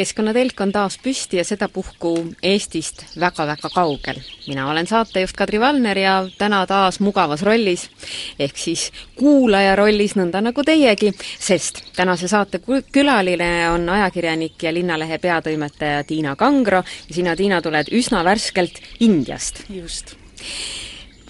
keskkonnatelk on taas püsti ja sedapuhku Eestist väga-väga kaugel. mina olen saatejuht Kadri Valner ja täna taas mugavas rollis, ehk siis kuulaja rollis, nõnda nagu teiegi, sest tänase saate külaline on ajakirjanik ja Linnalehe peatoimetaja Tiina Kangro ja sina, Tiina, tuled üsna värskelt Indiast. just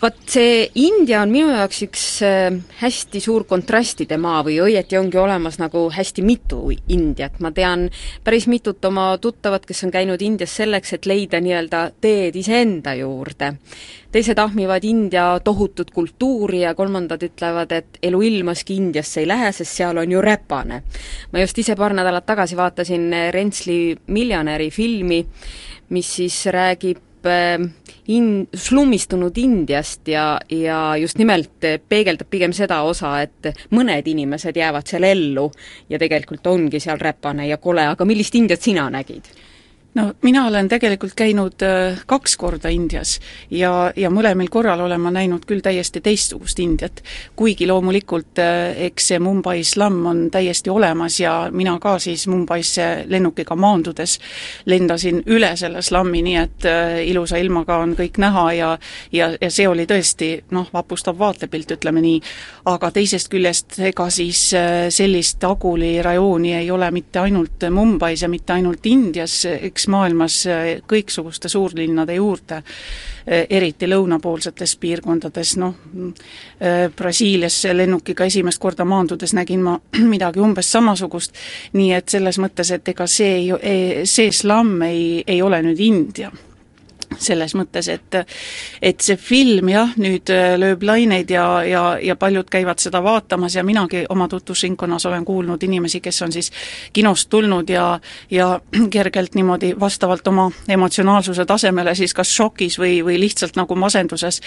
vot see India on minu jaoks üks äh, hästi suur kontrastide maa või õieti ongi olemas nagu hästi mitu Indiat, ma tean päris mitut oma tuttavat, kes on käinud Indias selleks, et leida nii-öelda teed iseenda juurde. teised ahmivad India tohutut kultuuri ja kolmandad ütlevad, et eluilmaski Indiasse ei lähe, sest seal on ju räpane. ma just ise paar nädalat tagasi vaatasin Rentsli miljonäri filmi, mis siis räägib Äh, in-, slummistunud Indiast ja, ja just nimelt peegeldab pigem seda osa, et mõned inimesed jäävad seal ellu ja tegelikult ongi seal räpane ja kole, aga millist Indiat sina nägid? No mina olen tegelikult käinud äh, kaks korda Indias ja, ja mõlemal korral olen ma näinud küll täiesti teistsugust Indiat. kuigi loomulikult äh, eks see Mumbai slamm on täiesti olemas ja mina ka siis Mumbaisse lennukiga maandudes lendasin üle selle slammi, nii et äh, ilusa ilmaga on kõik näha ja ja, ja see oli tõesti noh, vapustav vaatepilt, ütleme nii, aga teisest küljest ega siis sellist Aguli rajooni ei ole mitte ainult Mumbais ja mitte ainult Indias, eks leviks maailmas äh, kõiksuguste suurlinnade juurde, äh, eriti lõunapoolsetes piirkondades, noh, äh, Brasiiliasse lennukiga esimest korda maandudes nägin ma midagi umbes samasugust, nii et selles mõttes, et ega see ei, see slamm ei, ei ole nüüd India selles mõttes, et et see film jah, nüüd äh, lööb laineid ja, ja, ja paljud käivad seda vaatamas ja minagi oma tutvusringkonnas olen kuulnud inimesi, kes on siis kinost tulnud ja ja kergelt niimoodi vastavalt oma emotsionaalsuse tasemele siis kas šokis või, või lihtsalt nagu masenduses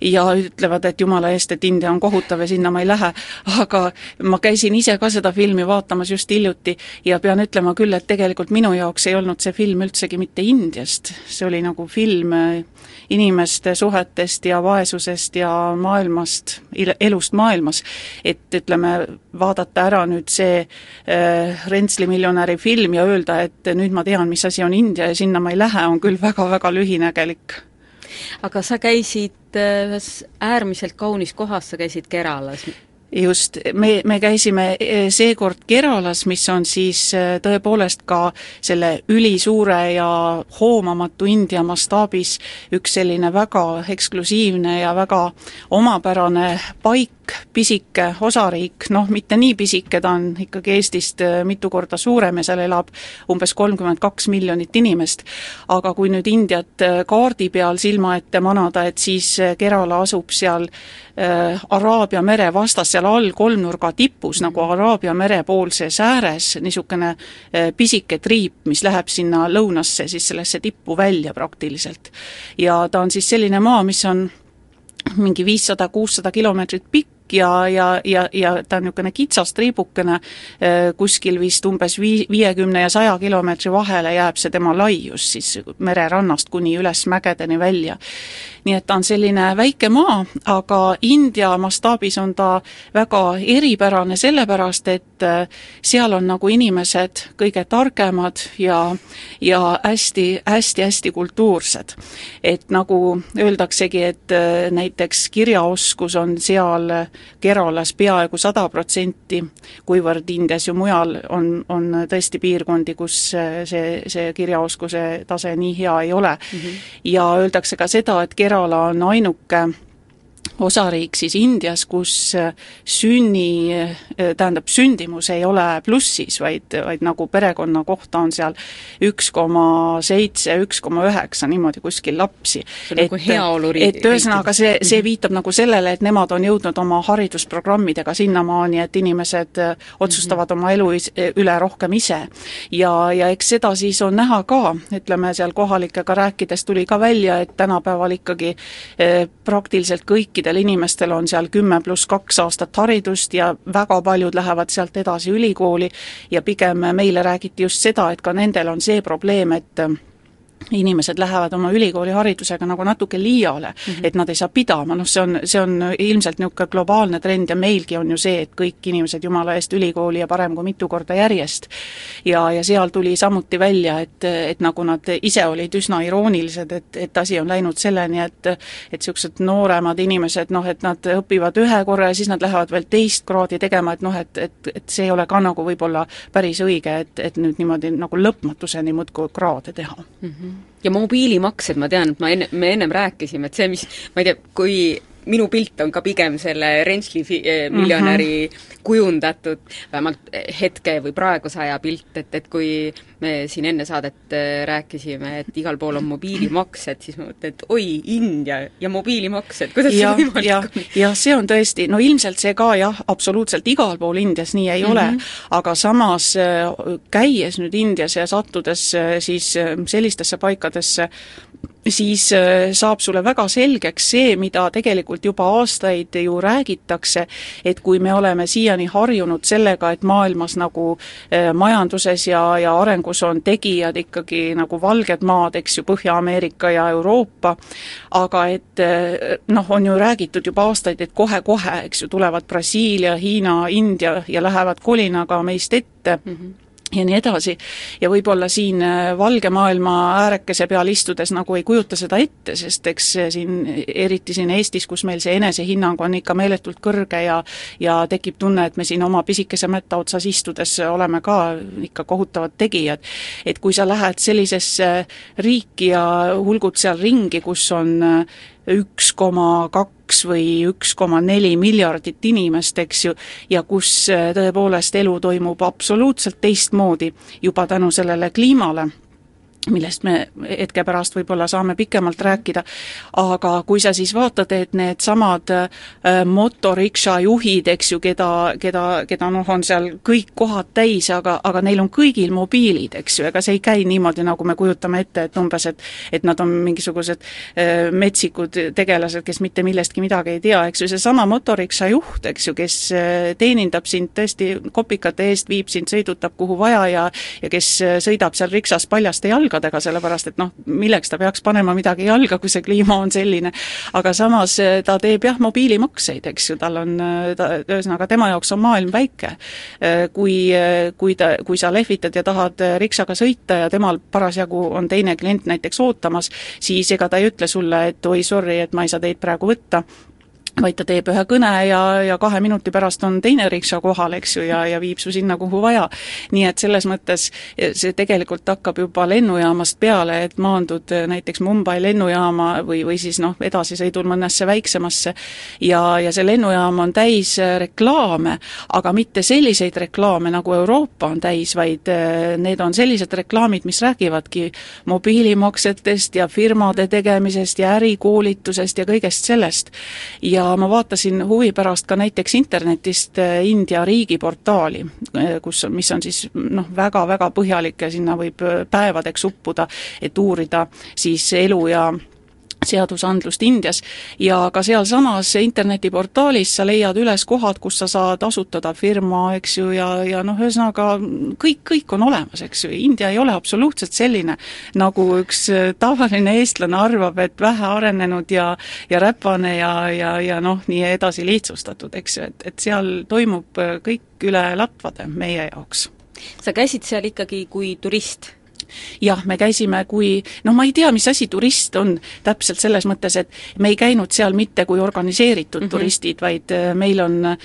ja ütlevad, et jumala eest, et India on kohutav ja sinna ma ei lähe, aga ma käisin ise ka seda filmi vaatamas just hiljuti ja pean ütlema küll, et tegelikult minu jaoks ei olnud see film üldsegi mitte Indiast, see oli nagu film, film inimeste suhetest ja vaesusest ja maailmast, elust maailmas. et ütleme, vaadata ära nüüd see äh, Rentsli miljonäri film ja öelda, et nüüd ma tean, mis asi on India ja sinna ma ei lähe, on küll väga-väga lühinägelik aga sa käisid äh, ühes äärmiselt kaunis kohas, sa käisid Keralas, just, me, me käisime eh, seekord Keralas, mis on siis eh, tõepoolest ka selle ülisuure ja hoomamatu India mastaabis üks selline väga eksklusiivne ja väga omapärane paik, pisike osariik, noh, mitte nii pisike, ta on ikkagi Eestist eh, mitu korda suurem ja seal elab umbes kolmkümmend kaks miljonit inimest. aga kui nüüd Indiat kaardi peal silma ette manada, et siis Kerala asub seal äh, Araabia mere vastas, seal all kolmnurga tipus nagu Araabia mere poolses ääres niisugune eh, pisike triip, mis läheb sinna lõunasse, siis sellesse tippu välja praktiliselt. ja ta on siis selline maa, mis on mingi viissada, kuussada kilomeetrit pikk, ja, ja, ja, ja ta on niisugune kitsas triibukene, äh, kuskil vist umbes vii-, viiekümne ja saja kilomeetri vahele jääb see tema laius siis mererannast kuni üles mägedeni välja. nii et ta on selline väike maa, aga India mastaabis on ta väga eripärane sellepärast, et äh, seal on nagu inimesed kõige targemad ja, ja hästi, hästi-hästi kultuursed. et nagu öeldaksegi, et äh, näiteks kirjaoskus on seal Keralas peaaegu sada protsenti, kuivõrd Indias ju mujal on, on tõesti piirkondi, kus see, see kirjaoskuse tase nii hea ei ole mm. -hmm. ja öeldakse ka seda, et Kerala on ainuke osariik siis Indias, kus äh, sünni, äh, tähendab, sündimus ei ole plussis, vaid, vaid nagu perekonna kohta on seal üks koma seitse, üks koma üheksa, niimoodi kuskil lapsi. see on nagu heaoluriik. et ühesõnaga, see, see mhm. viitab nagu sellele, et nemad on jõudnud oma haridusprogrammidega sinnamaani, et inimesed äh, otsustavad oma elu is, üle rohkem ise. ja, ja eks seda siis on näha ka, ütleme seal kohalikega rääkides tuli ka välja, et tänapäeval ikkagi praktiliselt kõikide kõikidel inimestel on seal kümme pluss kaks aastat haridust ja väga paljud lähevad sealt edasi ülikooli. Ja pigem meile räägiti just seda, et ka nendel on see probleem, et inimesed lähevad oma ülikooliharidusega nagu natuke liiale mm, -hmm. et nad ei saa pidama, noh see on, see on ilmselt niisugune globaalne trend ja meilgi on ju see, et kõik inimesed jumala eest ülikooli ja parem kui mitu korda järjest. ja, ja seal tuli samuti välja, et, et nagu nad ise olid üsna iroonilised, et, et asi on läinud selleni, et et niisugused nooremad inimesed noh, et nad õpivad ühe korra ja siis nad lähevad veel teist kraadi tegema, et noh, et, et, et see ei ole ka nagu võib-olla päris õige, et, et nüüd niimoodi nagu lõpmatuseni muudkui kraade teha mm. -hmm ja mobiilimaksed, ma tean, et ma enne, me ennem rääkisime, et see, mis, ma ei tea, kui minu pilt on ka pigem selle Rensli fi-, eh, miljonäri mm -hmm. kujundatud, vähemalt hetke või praeguse aja pilt, et, et kui me siin enne saadet eh, rääkisime, et igal pool on mobiilimaksed, siis ma mõtlen, et oi, India ja mobiilimaksed, kuidas ja, see võimalik ja, on? jah, see on tõesti, no ilmselt see ka jah, absoluutselt igal pool Indias nii ei mm -hmm. ole, mhm. aga samas eh, käies nüüd Indias ja sattudes siis sellistesse paikadesse, siis äh, saab sulle väga selgeks see, mida tegelikult juba aastaid ju räägitakse, et kui me oleme siiani harjunud sellega, et maailmas nagu äh, majanduses ja, ja arengus on tegijad ikkagi nagu valged maad, eks ju, Põhja-Ameerika ja Euroopa, aga et äh, noh, on ju räägitud juba aastaid, et kohe-kohe, eks ju, tulevad Brasiilia, Hiina, India ja lähevad kolinaga meist ette. Mm, -hmm ja nii edasi. ja võib-olla siin äh, valge maailma äärekese peal istudes nagu ei kujuta seda ette, sest eks siin, eriti siin Eestis, kus meil see enesehinnang on ikka meeletult kõrge ja ja tekib tunne, et me siin oma pisikese mätta otsas istudes oleme ka ikka kohutavad tegijad, et kui sa lähed sellisesse riiki ja hulgud seal ringi, kus on äh, üks koma kaks või üks koma neli miljardit inimest, eks ju, ja kus äh, tõepoolest elu toimub absoluutselt teistmoodi juba tänu sellele kliimale millest me hetke pärast võib-olla saame pikemalt rääkida, aga kui sa siis vaatad, et needsamad äh, motorikša juhid, eks ju, keda, keda, keda noh, on seal kõik kohad täis, aga, aga neil on kõigil mobiilid, eks ju, ega see ei käi niimoodi, nagu me kujutame ette, et umbes, et et nad on mingisugused äh, metsikud tegelased, kes mitte millestki midagi ei tea, eks ju, seesama motorikša juht, eks ju, kes äh, teenindab sind tõesti kopikate eest, viib sind, sõidutab kuhu vaja ja ja kes sõidab seal riksas paljaste jalgadega, jalgadega, sellepärast et noh, milleks ta peaks panema midagi jalga, kui see kliima on selline. aga samas eh, ta teeb jah, mobiilimakseid, eks ju, tal on, eh, ta, ühesõnaga tema jaoks on maailm väike. Eh, kui, kui ta, kui sa lehvitad ja tahad riksaga sõita ja temal parasjagu on teine klient näiteks ootamas, siis ega ta ei ütle sulle, et oi, sorry, et ma ei saa teid praegu võtta, vaid ta teeb ühe kõne ja, ja kahe minuti pärast on teine rikša kohal, eks ju, ja, ja viib su sinna, kuhu vaja. nii et selles mõttes see tegelikult hakkab juba lennujaamast peale, et maandud näiteks Mumbai lennujaama või, või siis noh, edasisõidul mõnesse väiksemasse ja, ja see lennujaam on täis reklaame, aga mitte selliseid reklaame, nagu Euroopa on täis, vaid eh, need on sellised reklaamid, mis räägivadki mobiilimaksetest ja firmade tegemisest ja ärikoolitusest ja kõigest sellest. ja ja ma vaatasin huvi pärast ka näiteks internetist äh, India riigiportaali, äh, kus, mis on siis noh, väga-väga põhjalik ja sinna võib äh, päevadeks uppuda, et uurida siis elu ja seadusandlust Indias ja ka sealsamas internetiportaalis sa leiad üles kohad, kus sa saad asutada firma, eks ju, ja, ja noh, ühesõnaga kõik, kõik on olemas, eks ju, India ei ole absoluutselt selline, nagu üks tavaline eestlane arvab, et vähe arenenud ja ja räpane ja, ja, ja noh, nii edasi lihtsustatud, eks ju, et, et seal toimub kõik üle latvade meie jaoks. sa käisid seal ikkagi kui turist? Jah, me käisime kui, noh, ma ei tea, mis asi turist on täpselt selles mõttes, et me ei käinud seal mitte kui organiseeritud mm -hmm. turistid, vaid äh, meil on äh,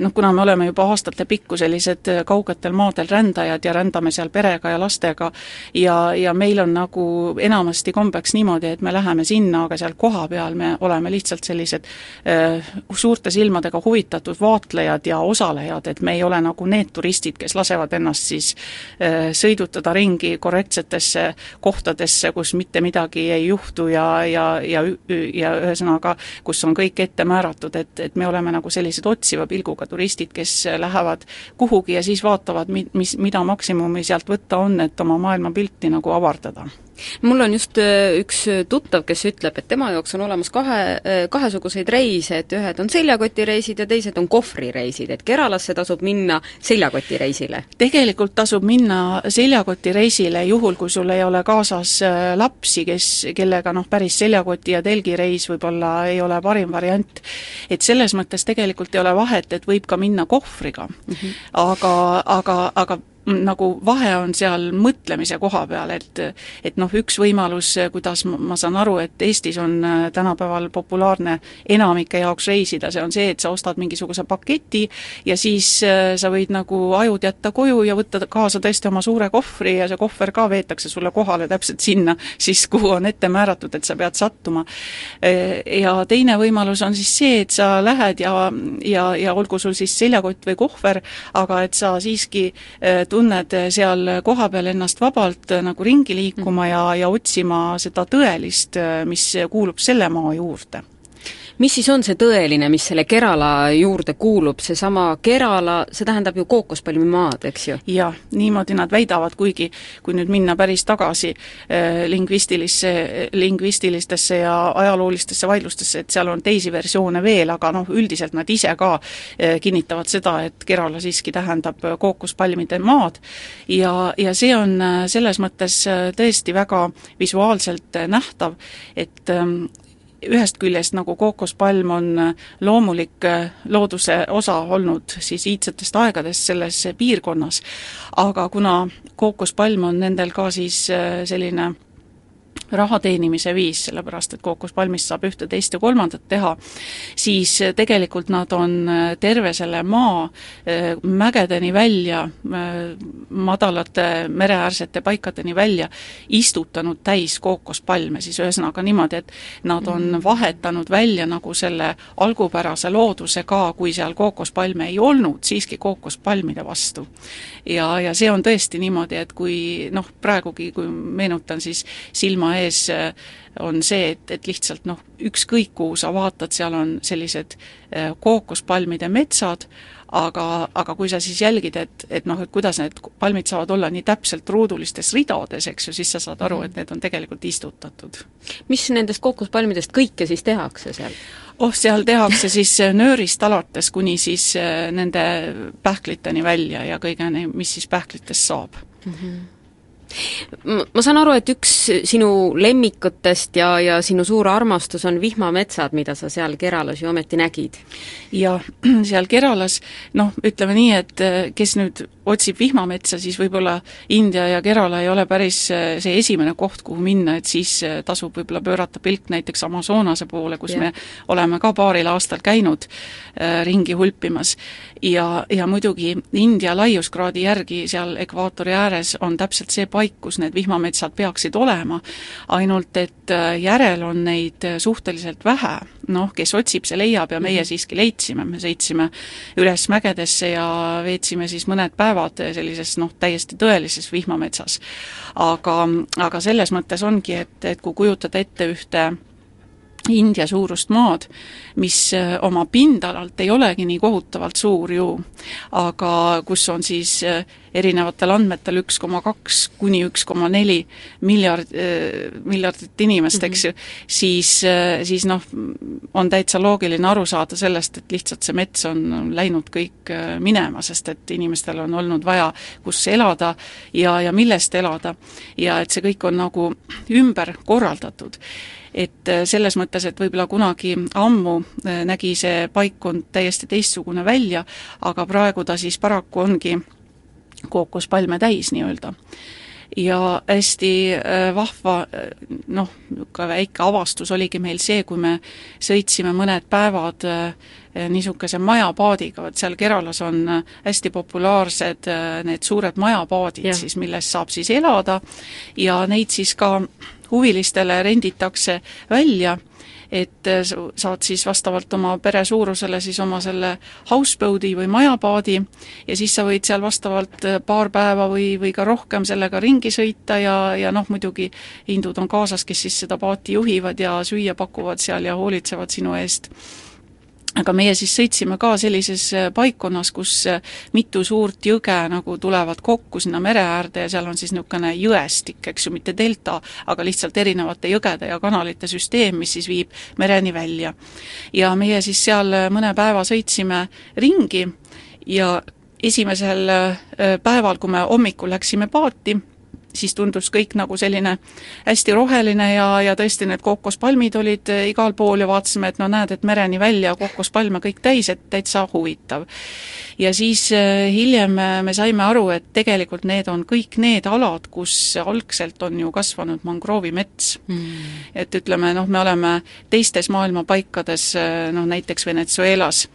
noh, kuna me oleme juba aastatepikku sellised äh, kaugetel maadel rändajad ja rändame seal perega ja lastega, ja, ja meil on nagu enamasti kombeks niimoodi, et me läheme sinna, aga seal kohapeal me oleme lihtsalt sellised äh, suurte silmadega huvitatud vaatlejad ja osalejad, et me ei ole nagu need turistid, kes lasevad ennast siis äh, sõidutada ringi korrektsetesse kohtadesse, kus mitte midagi ei juhtu ja, ja, ja, ja ühesõnaga, kus on kõik ette määratud, et, et me oleme nagu sellised otsiva pilguga turistid, kes lähevad kuhugi ja siis vaatavad, mi-, mis, mida maksimumi sealt võtta on, et oma maailmapilti nagu avardada mul on just äh, üks tuttav, kes ütleb, et tema jaoks on olemas kahe, äh, kahesuguseid reise, et ühed on seljakotireisid ja teised on kohvrireisid, et Keralasse tasub minna seljakotireisile? tegelikult tasub minna seljakotireisile juhul, kui sul ei ole kaasas äh, lapsi, kes, kellega noh, päris seljakoti ja telgireis võib-olla ei ole parim variant. et selles mõttes tegelikult ei ole vahet, et võib ka minna kohvriga mm. -hmm. aga, aga, aga nagu vahe on seal mõtlemise koha peal, et et noh, üks võimalus, kuidas ma saan aru, et Eestis on äh, tänapäeval populaarne enamike jaoks reisida, see on see, et sa ostad mingisuguse paketi ja siis äh, sa võid nagu ajud jätta koju ja võtta kaasa tõesti oma suure kohvri ja see kohver ka veetakse sulle kohale täpselt sinna siis, kuhu on ette määratud, et sa pead sattuma. Äh, ja teine võimalus on siis see, et sa lähed ja, ja, ja olgu sul siis seljakott või kohver, aga et sa siiski tunned seal kohapeal ennast vabalt äh, nagu ringi liikuma ja, ja otsima seda tõelist, äh, mis kuulub selle maa juurde mis siis on see tõeline, mis selle Kerala juurde kuulub, seesama Kerala, see tähendab ju kookospalmi maad, eks ju? jah, niimoodi nad väidavad, kuigi kui nüüd minna päris tagasi äh, lingvistilisse, lingvistilistesse ja ajaloolistesse vaidlustesse, et seal on teisi versioone veel, aga noh, üldiselt nad ise ka äh, kinnitavad seda, et Kerala siiski tähendab kookospalmide maad ja, ja see on äh, selles mõttes tõesti väga visuaalselt äh, nähtav, et ähm, ühest küljest nagu kookospalm on äh, loomulik äh, looduse osa olnud siis iidsetest aegadest selles piirkonnas, aga kuna kookospalm on nendel ka siis äh, selline raha teenimise viis, sellepärast et kookospalmist saab ühte, teist ja kolmandat teha, siis tegelikult nad on äh, terve selle maa äh, mägedeni välja, äh, madalate mereäärsete paikadeni välja istutanud täis kookospalme, siis ühesõnaga niimoodi, et nad on mm. vahetanud välja nagu selle algupärase looduse ka, kui seal kookospalme ei olnud, siiski kookospalmide vastu. ja, ja see on tõesti niimoodi, et kui noh, praegugi, kui meenutan, siis silma ees ees äh, on see, et, et lihtsalt noh, ükskõik kuhu sa vaatad, seal on sellised äh, kookospalmide metsad, aga, aga kui sa siis jälgid, et, et noh, et kuidas need palmid saavad olla nii täpselt ruudulistes ridades, eks ju, siis sa saad aru, et need on tegelikult istutatud. mis nendest kookospalmidest kõike siis tehakse seal? oh, seal tehakse siis äh, nöörist alates kuni siis nende pähkliteni välja ja kõigeni, mis siis pähklitest saab mm. -hmm ma saan aru, et üks sinu lemmikutest ja, ja sinu suur armastus on vihmametsad, mida sa seal Keralas ju ometi nägid. jah, seal Keralas noh, ütleme nii, et eh, kes nüüd otsib vihmametsa, siis võib-olla India ja Kerala ei ole päris eh, see esimene koht, kuhu minna, et siis eh, tasub võib-olla pöörata pilk näiteks Amazonase poole, kus yeah. me oleme ka paaril aastal käinud äh, ringi hulpimas. ja, ja muidugi India laiuskraadi järgi seal ekvaatori ääres on täpselt see paik, kus need vihmametsad peaksid olema, ainult et järel on neid suhteliselt vähe. Noh, kes otsib, see leiab ja meie -hmm. siiski leidsime, me sõitsime üles mägedesse ja veetsime siis mõned päevad päevad sellises noh, täiesti tõelises vihmametsas. aga, aga selles mõttes ongi, et, et kui kujutada ette ühte India suurust maad, mis äh, oma pindalalt ei olegi nii kohutavalt suur ju, aga kus on siis äh, erinevatel andmetel üks koma kaks kuni üks koma neli miljard, äh, miljardit inimest mm, -hmm. eks ju, siis, siis noh, on täitsa loogiline aru saada sellest, et lihtsalt see mets on läinud kõik minema, sest et inimestel on olnud vaja, kus elada ja, ja millest elada. ja et see kõik on nagu ümber korraldatud et äh, selles mõttes, et võib-olla kunagi ammu äh, nägi see paikkond täiesti teistsugune välja, aga praegu ta siis paraku ongi kookospalme täis nii-öelda. Ja hästi vahva noh, niisugune väike avastus oligi meil see, kui me sõitsime mõned päevad niisuguse majapaadiga, vot seal Keralas on hästi populaarsed need suured majapaadid ja. siis, milles saab siis elada. Ja neid siis ka huvilistele renditakse välja et äh, saad siis vastavalt oma pere suurusele siis oma selle houseboat'i või majapaadi ja siis sa võid seal vastavalt äh, paar päeva või, või ka rohkem sellega ringi sõita ja, ja noh, muidugi hindud on kaasas, kes siis seda paati juhivad ja süüa pakuvad seal ja hoolitsevad sinu eest aga meie siis sõitsime ka sellises äh, paikkonnas, kus äh, mitu suurt jõge nagu tulevad kokku sinna mere äärde ja seal on siis niisugune jõestik, eks ju, mitte delta, aga lihtsalt erinevate jõgede ja kanalite süsteem, mis siis viib mereni välja. ja meie siis seal äh, mõne päeva sõitsime ringi ja esimesel päeval, kui me hommikul läksime paati, siis tundus kõik nagu selline hästi roheline ja, ja tõesti need kookospalmid olid eh, igal pool ja vaatasime, et no näed, et mereni välja kookospalme kõik täis, et täitsa huvitav. ja siis eh, hiljem eh, me saime aru, et tegelikult need on kõik need alad, kus algselt on ju kasvanud mangroovimets mm.. et ütleme, noh, me oleme teistes maailma paikades, noh näiteks Venezuelas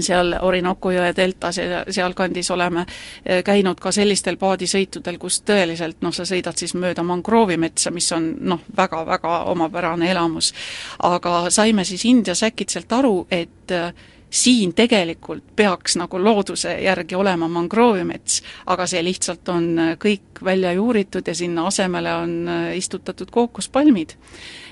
seal Orinoco jõe deltas ja sealkandis oleme eh, käinud ka sellistel paadisõitudel, kus tõeliselt noh, sa sõidad siis mööda mangroovimetsa, mis on noh, väga-väga omapärane elamus. aga saime siis Indias äkitselt aru, et eh, siin tegelikult peaks nagu looduse järgi olema mangroovimets, aga see lihtsalt on äh, kõik välja juuritud ja sinna asemele on istutatud kookospalmid.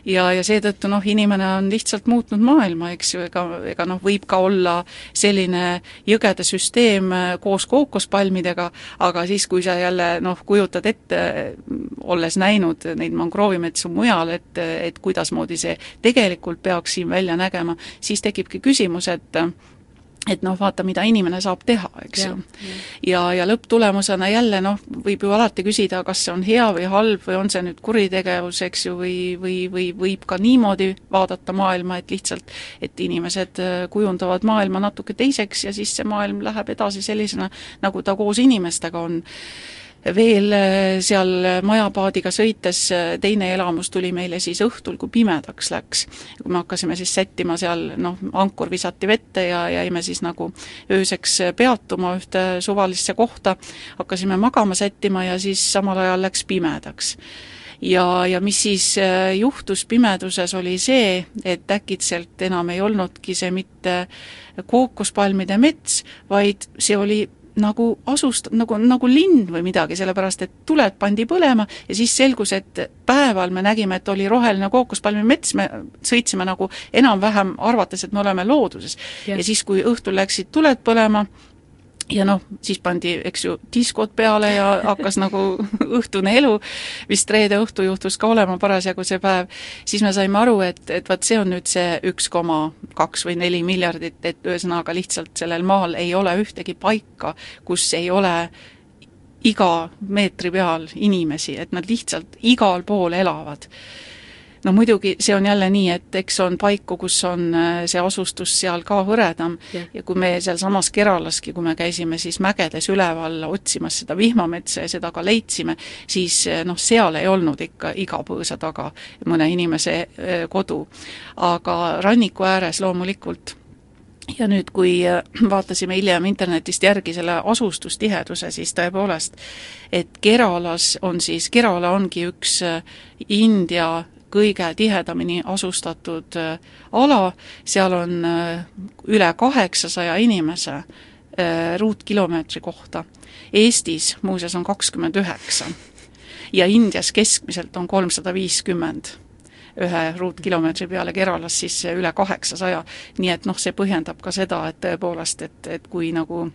Ja, ja seetõttu noh, inimene on lihtsalt muutnud maailma, eks ju, ega, ega noh, võib ka olla selline jõgede süsteem äh, koos kookospalmidega, aga siis, kui sa jälle noh, kujutad ette, olles näinud neid mangroovimetsu mujal, et, et kuidasmoodi see tegelikult peaks siin välja nägema, siis tekibki küsimus, et et noh, vaata, mida inimene saab teha, eks ju. ja, ja lõpptulemusena jälle noh, võib ju alati küsida, kas see on hea või halb või on see nüüd kuritegevus, eks ju, või, või, või võib ka niimoodi vaadata maailma, et lihtsalt, et inimesed äh, kujundavad maailma natuke teiseks ja siis see maailm läheb edasi sellisena, nagu ta koos inimestega on veel äh, seal majapaadiga sõites äh, teine elamus tuli meile siis õhtul, kui pimedaks läks. kui me hakkasime siis sättima seal, noh, ankur visati vette ja jäime siis nagu ööseks peatuma ühte suvalisse kohta, hakkasime magama sättima ja siis samal ajal läks pimedaks ja, ja mis siis äh, juhtus pimeduses, oli see, et äkitselt enam ei olnudki see mitte kookospalmide mets, vaid see oli nagu asust-, nagu, nagu linn või midagi, sellepärast et tuled pandi põlema ja siis selgus, et päeval me nägime, et oli roheline kookospalmi mets, me sõitsime nagu enam-vähem arvates, et me oleme looduses. ja siis, kui õhtul läksid tuled põlema, ja noh, siis pandi, eks ju, diskod peale ja hakkas nagu õhtune elu, vist reede õhtu juhtus ka olema parasjagu see päev, siis me saime aru, et, et vaat see on nüüd see üks koma kaks või neli miljardit, et ühesõnaga lihtsalt sellel maal ei ole ühtegi paika, kus ei ole iga meetri peal inimesi, et nad lihtsalt igal pool elavad no muidugi see on jälle nii, et eks on paiku, kus on äh, see asustus seal ka hõredam. Ja, ja kui me sealsamas Keralaski, kui me käisime siis mägedes üleval otsimas seda vihmametsa ja seda ka leidsime, siis äh, noh, seal ei olnud ikka iga põõsa taga mõne inimese äh, kodu. aga ranniku ääres loomulikult. Ja nüüd, kui vaatasime hiljem internetist järgi selle asustustiheduse, siis tõepoolest, et Keralas on siis, Kerala ongi üks India kõige tihedamini asustatud äh, ala, seal on äh, üle kaheksasaja inimese äh, ruutkilomeetri kohta. Eestis muuseas on kakskümmend üheksa ja Indias keskmiselt on kolmsada viiskümmend ühe ruutkilomeetri peale, Keralas siis üle kaheksasaja. nii et noh, see põhjendab ka seda, et tõepoolest, et, et kui nagu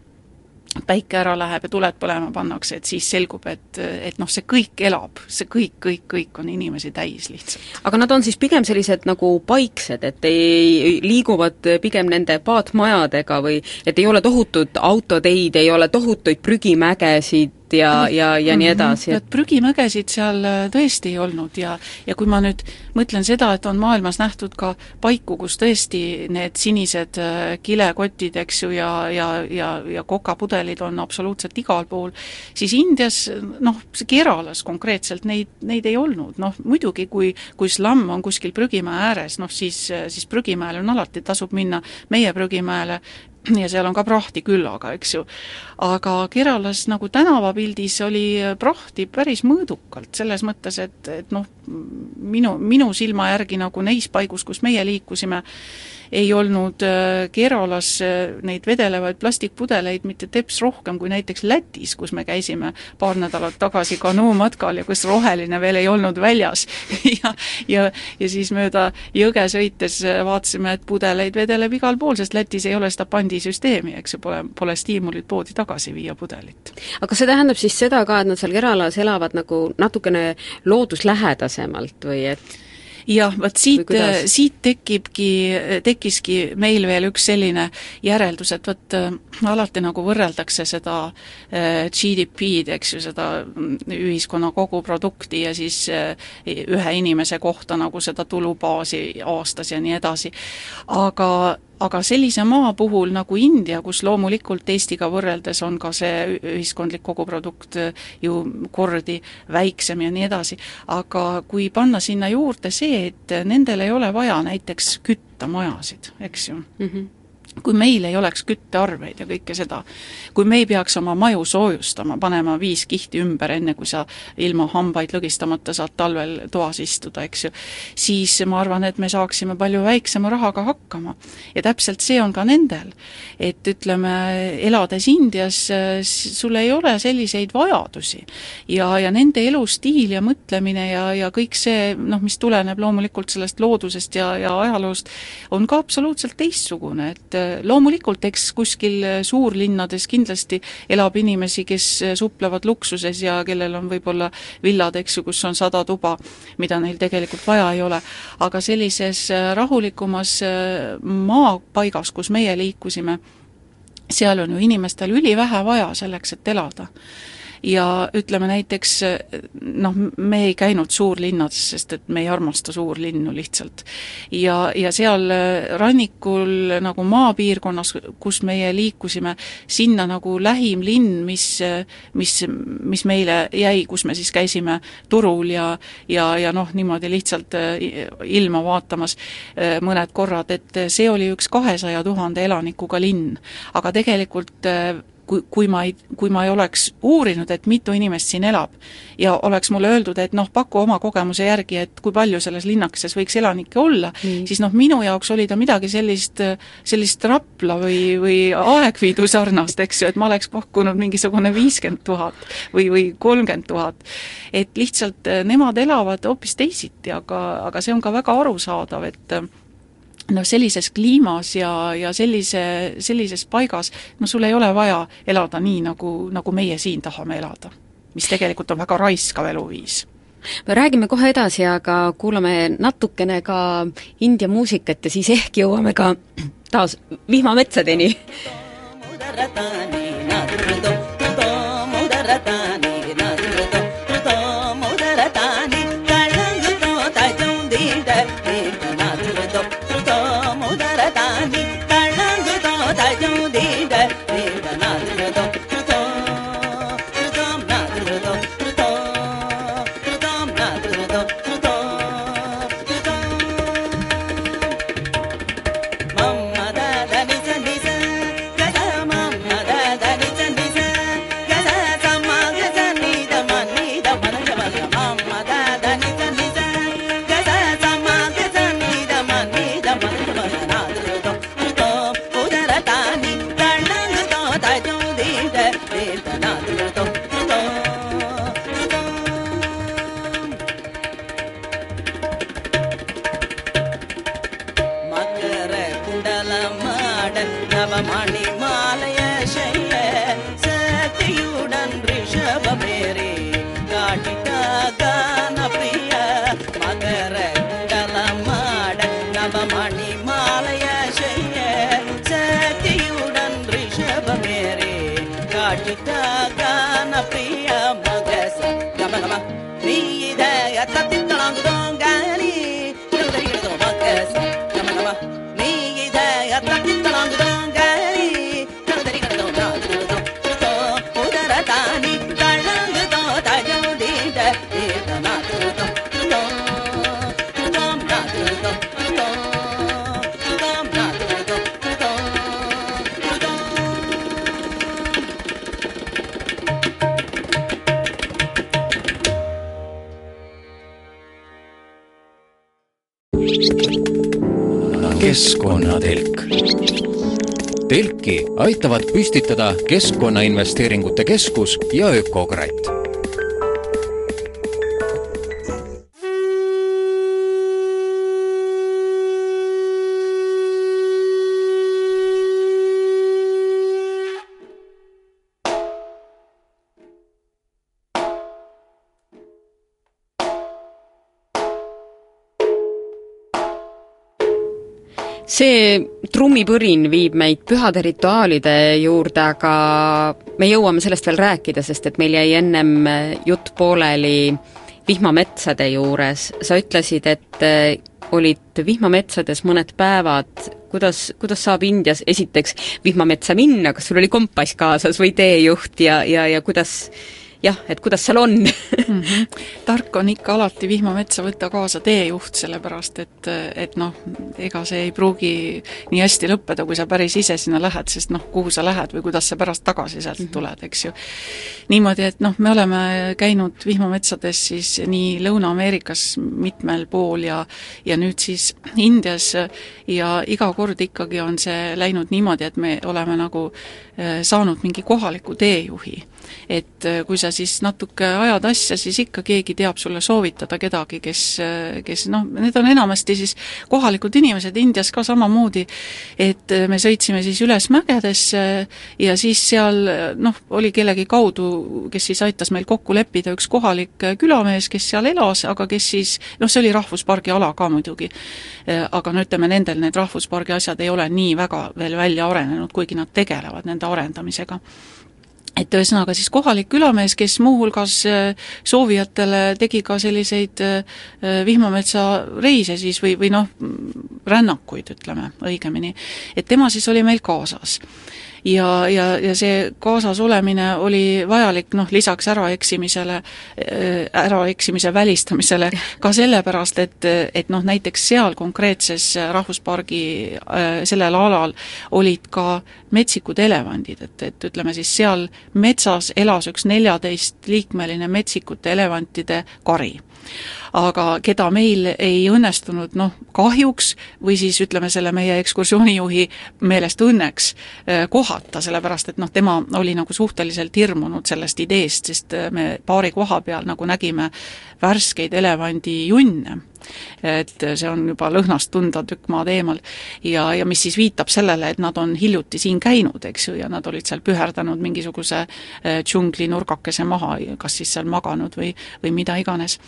päike ära läheb ja tuled põlema pannakse, et siis selgub, et, et noh, see kõik elab, see kõik, kõik, kõik on inimesi täis lihtsalt. aga nad on siis pigem sellised nagu paiksed, et ei, liiguvad pigem nende paatmajadega või et ei ole tohutut autoteid, ei ole tohutuid prügimägesid, ja, ja, ja nii edasi, et prügimägesid seal äh, tõesti ei olnud ja ja kui ma nüüd mõtlen seda, et on maailmas nähtud ka paiku, kus tõesti need sinised äh, kilekotid, eks ju, ja, ja, ja, ja kokapudelid on absoluutselt igal pool, siis Indias noh, Keralas konkreetselt neid, neid ei olnud, noh muidugi, kui kui slamm on kuskil prügimäe ääres, noh siis, siis prügimäele on alati, tasub minna meie prügimäele ja seal on ka prahti küllaga, eks ju. aga Keralas nagu tänavapildis oli prahti päris mõõdukalt, selles mõttes, et, et noh, minu, minu silma järgi nagu neis paigus, kus meie liikusime, ei olnud äh, Keralas äh, neid vedelevaid plastikpudeleid mitte teps rohkem kui näiteks Lätis, kus me käisime paar nädalat tagasi kanuumatkal ja kus roheline veel ei olnud väljas ja, ja, ja siis mööda jõge sõites äh, vaatasime, et pudeleid vedeleb igal pool, sest Lätis ei ole seda pandisüsteemi, eks ju, pole, pole stiimulit poodi tagasi viia pudelit. aga see tähendab siis seda ka, et nad seal Keralas elavad nagu natukene looduslähedasemalt või et jah, vot siit, siit tekibki, tekkiski meil veel üks selline järeldus, et vot äh, alati nagu võrreldakse seda äh, GDP-d, eks ju, seda mm, ühiskonna koguprodukti ja siis äh, ühe inimese kohta nagu seda tulubaasi aastas ja nii edasi. aga aga sellise maa puhul nagu India, kus loomulikult Eestiga võrreldes on ka see ühiskondlik koguprodukt ju kordi väiksem ja nii edasi, aga kui panna sinna juurde see, et nendel ei ole vaja näiteks kütta majasid, eks ju. Mm, -hmm kui meil ei oleks küttearveid ja kõike seda, kui me ei peaks oma maju soojustama, panema viis kihti ümber, enne kui sa ilma hambaid lõgistamata saad talvel toas istuda, eks ju, siis ma arvan, et me saaksime palju väiksema rahaga hakkama. ja täpselt see on ka nendel. et ütleme, elades Indias, sul ei ole selliseid vajadusi. ja, ja nende elustiil ja mõtlemine ja, ja kõik see, noh, mis tuleneb loomulikult sellest loodusest ja, ja ajaloost, on ka absoluutselt teistsugune, et loomulikult, eks kuskil suurlinnades kindlasti elab inimesi, kes suplevad luksuses ja kellel on võib-olla villad, eks ju, kus on sada tuba, mida neil tegelikult vaja ei ole. aga sellises rahulikumas maapaigas, kus meie liikusime, seal on ju inimestel ülivähe vaja selleks, et elada ja ütleme näiteks noh, me ei käinud suurlinnades, sest et me ei armasta suurlinnu lihtsalt. ja, ja seal rannikul nagu maapiirkonnas, kus meie liikusime, sinna nagu lähim linn, mis, mis, mis meile jäi, kus me siis käisime turul ja ja, ja noh, niimoodi lihtsalt ilma vaatamas mõned korrad, et see oli üks kahesaja tuhande elanikuga linn. aga tegelikult kui, kui ma ei, kui ma ei oleks uurinud, et mitu inimest siin elab ja oleks mulle öeldud, et noh, paku oma kogemuse järgi, et kui palju selles linnakeses võiks elanikke olla mm., siis noh, minu jaoks oli ta midagi sellist, sellist Rapla või, või Aegviidu sarnast, eks ju, et ma oleks pakkunud mingisugune viiskümmend tuhat või, või kolmkümmend tuhat. et lihtsalt nemad elavad hoopis teisiti, aga, aga see on ka väga arusaadav, et noh, sellises kliimas ja, ja sellise, sellises paigas, no sul ei ole vaja elada nii, nagu, nagu meie siin tahame elada. mis tegelikult on väga raiskav eluviis me räägime kohe edasi, aga kuulame natukene ka India muusikat ja siis ehk jõuame ka taas vihmametsadeni. காட்டிட்டாகான பிரிய aitavad püstitada Keskkonnainvesteeringute Keskus ja Ökokratt trummipõrin viib meid pühade rituaalide juurde, aga me jõuame sellest veel rääkida, sest et meil jäi ennem jutt pooleli vihmametsade juures, sa ütlesid, et eh, olid vihmametsades mõned päevad, kuidas, kuidas saab Indias esiteks vihmametsa minna, kas sul oli kompass kaasas või teejuht ja, ja, ja kuidas jah, et kuidas seal on mm. -hmm. tark on ikka alati vihmametsa võtta kaasa teejuht, sellepärast et, et noh, ega see ei pruugi nii hästi lõppeda, kui sa päris ise sinna lähed, sest noh, kuhu sa lähed või kuidas sa pärast tagasi sealt mm -hmm. tuled, eks ju. niimoodi, et noh, me oleme käinud vihmametsades siis nii Lõuna-Ameerikas mitmel pool ja ja nüüd siis Indias ja iga kord ikkagi on see läinud niimoodi, et me oleme nagu saanud mingi kohaliku teejuhi. Et äh, kui sa siis natuke ajad asja, siis ikka keegi teab sulle soovitada kedagi, kes, äh, kes noh, need on enamasti siis kohalikud inimesed, Indias ka samamoodi, et me sõitsime siis üles mägedesse ja siis seal noh, oli kellegi kaudu, kes siis aitas meil kokku leppida, üks kohalik külamees, kes seal elas, aga kes siis, noh, see oli rahvuspargi ala ka muidugi, aga no ütleme, nendel need rahvuspargi asjad ei ole nii väga veel välja arenenud, kuigi nad tegelevad nende arendamisega. Et ühesõnaga siis kohalik külamees, kes muuhulgas äh, soovijatele tegi ka selliseid äh, vihmametsa reise siis või, või noh, rännakuid, ütleme õigemini, et tema siis oli meil kaasas ja, ja, ja see kaasas olemine oli vajalik noh, lisaks äraeksimisele, äh, äraeksimise välistamisele ka sellepärast, et, et noh, näiteks seal konkreetses rahvuspargi äh, sellel alal olid ka metsikud elevandid, et, et ütleme siis seal metsas elas üks neljateistliikmeline metsikute elevantide kari. Aga keda meil ei õnnestunud noh, kahjuks või siis ütleme, selle meie ekskursioonijuhi meelest õnneks eh, kohata, sellepärast et noh, tema oli nagu suhteliselt hirmunud sellest ideest, sest eh, me paari koha peal nagu nägime värskeid elevandijunne et see on juba lõhnast tunda tükk maad eemal. ja, ja mis siis viitab sellele, et nad on hiljuti siin käinud, eks ju, ja nad olid seal püherdanud mingisuguse eh, džungli nurgakese maha, kas siis seal maganud või, või mida iganes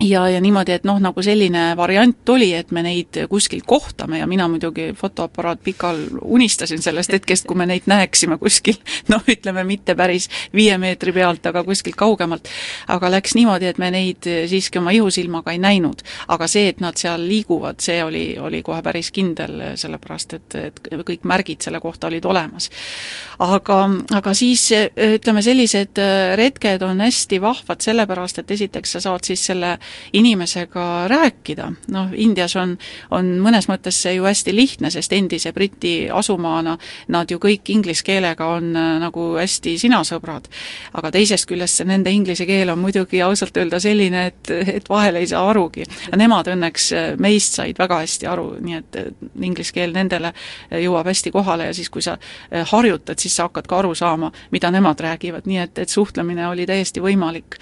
ja, ja niimoodi, et noh, nagu selline variant oli, et me neid kuskil kohtame ja mina muidugi fotoaparaat pikal unistasin sellest hetkest, kui me neid näeksime kuskil noh, ütleme mitte päris viie meetri pealt, aga kuskilt kaugemalt. aga läks niimoodi, et me neid siiski oma ihusilmaga ei näinud. aga see, et nad seal liiguvad, see oli, oli kohe päris kindel, sellepärast et, et kõik märgid selle kohta olid olemas. aga, aga siis ütleme, sellised retked on hästi vahvad sellepärast, et esiteks sa saad siis selle inimesega rääkida, noh, Indias on, on mõnes mõttes see ju hästi lihtne, sest endise Briti asumaana nad ju kõik inglise keelega on äh, nagu hästi sinasõbrad. aga teisest küljest see nende inglise keel on muidugi ausalt öelda selline, et, et vahel ei saa arugi. Nemad õnneks äh, meist said väga hästi aru, nii et inglise keel nendele äh, jõuab hästi kohale ja siis, kui sa harjutad, siis sa hakkad ka aru saama, mida nemad räägivad, nii et, et suhtlemine oli täiesti võimalik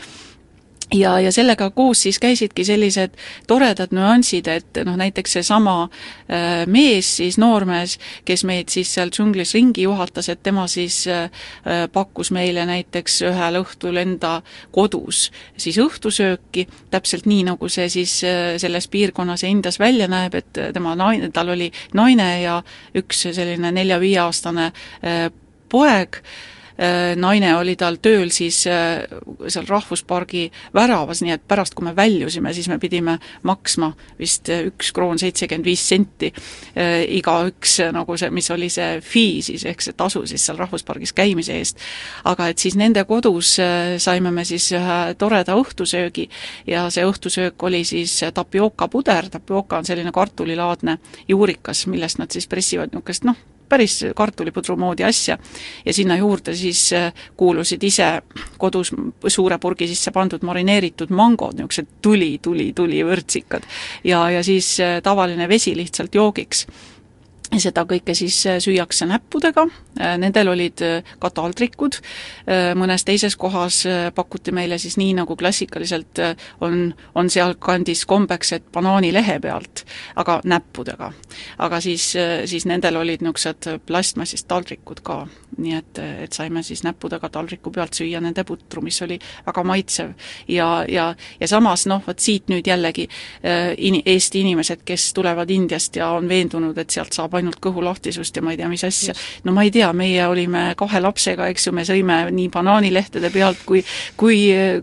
ja, ja sellega koos siis käisidki sellised toredad nüansid, et noh, näiteks seesama äh, mees, siis noormees, kes meid siis seal džunglis ringi juhatas, et tema siis äh, pakkus meile näiteks ühel õhtul enda kodus siis õhtusööki, täpselt nii, nagu see siis äh, selles piirkonnas ja Indias välja näeb, et tema naine, tal oli naine ja üks selline nelja-viieaastane äh, poeg äh,, Äh, naine oli tal tööl siis äh, seal rahvuspargi väravas, nii et pärast, kui me väljusime, siis me pidime maksma vist äh, üks kroon seitsekümmend viis senti igaüks, nagu see, mis oli see fee siis, ehk see tasu siis seal rahvuspargis käimise eest. aga et siis nende kodus saime me siis ühe toreda õhtusöögi ja see õhtusöök oli siis tapioka puder, tapioka on selline kartulilaadne juurikas, millest nad siis pressivad niisugust noh, päris kartulipudru moodi asja. ja sinna juurde siis kuulusid ise kodus suure purgi sisse pandud marineeritud mangod, niisugused tuli, tuli, tuli vürtsikad. ja, ja siis tavaline vesi lihtsalt joogiks seda kõike siis äh, süüakse näppudega, äh, nendel olid äh, ka taldrikud, mõnes teises kohas pakuti meile siis nii, nagu klassikaliselt on, on sealkandis kombeks, et banaanilehe pealt, aga näppudega. aga siis, siis nendel olid niisugused plastmassist taldrikud ka, nii et, et saime siis näppudega taldriku pealt süüa nende putru, mis oli väga maitsev. ja, ja, ja samas noh, vot siit nüüd jällegi in-, Eesti inimesed, kes tulevad Indiast ja on veendunud, et sealt saab ainult kõhulahtisust ja ma ei tea, mis asja. no ma ei tea, meie olime kahe lapsega, eks ju, me sõime nii banaanilehtede pealt kui kui,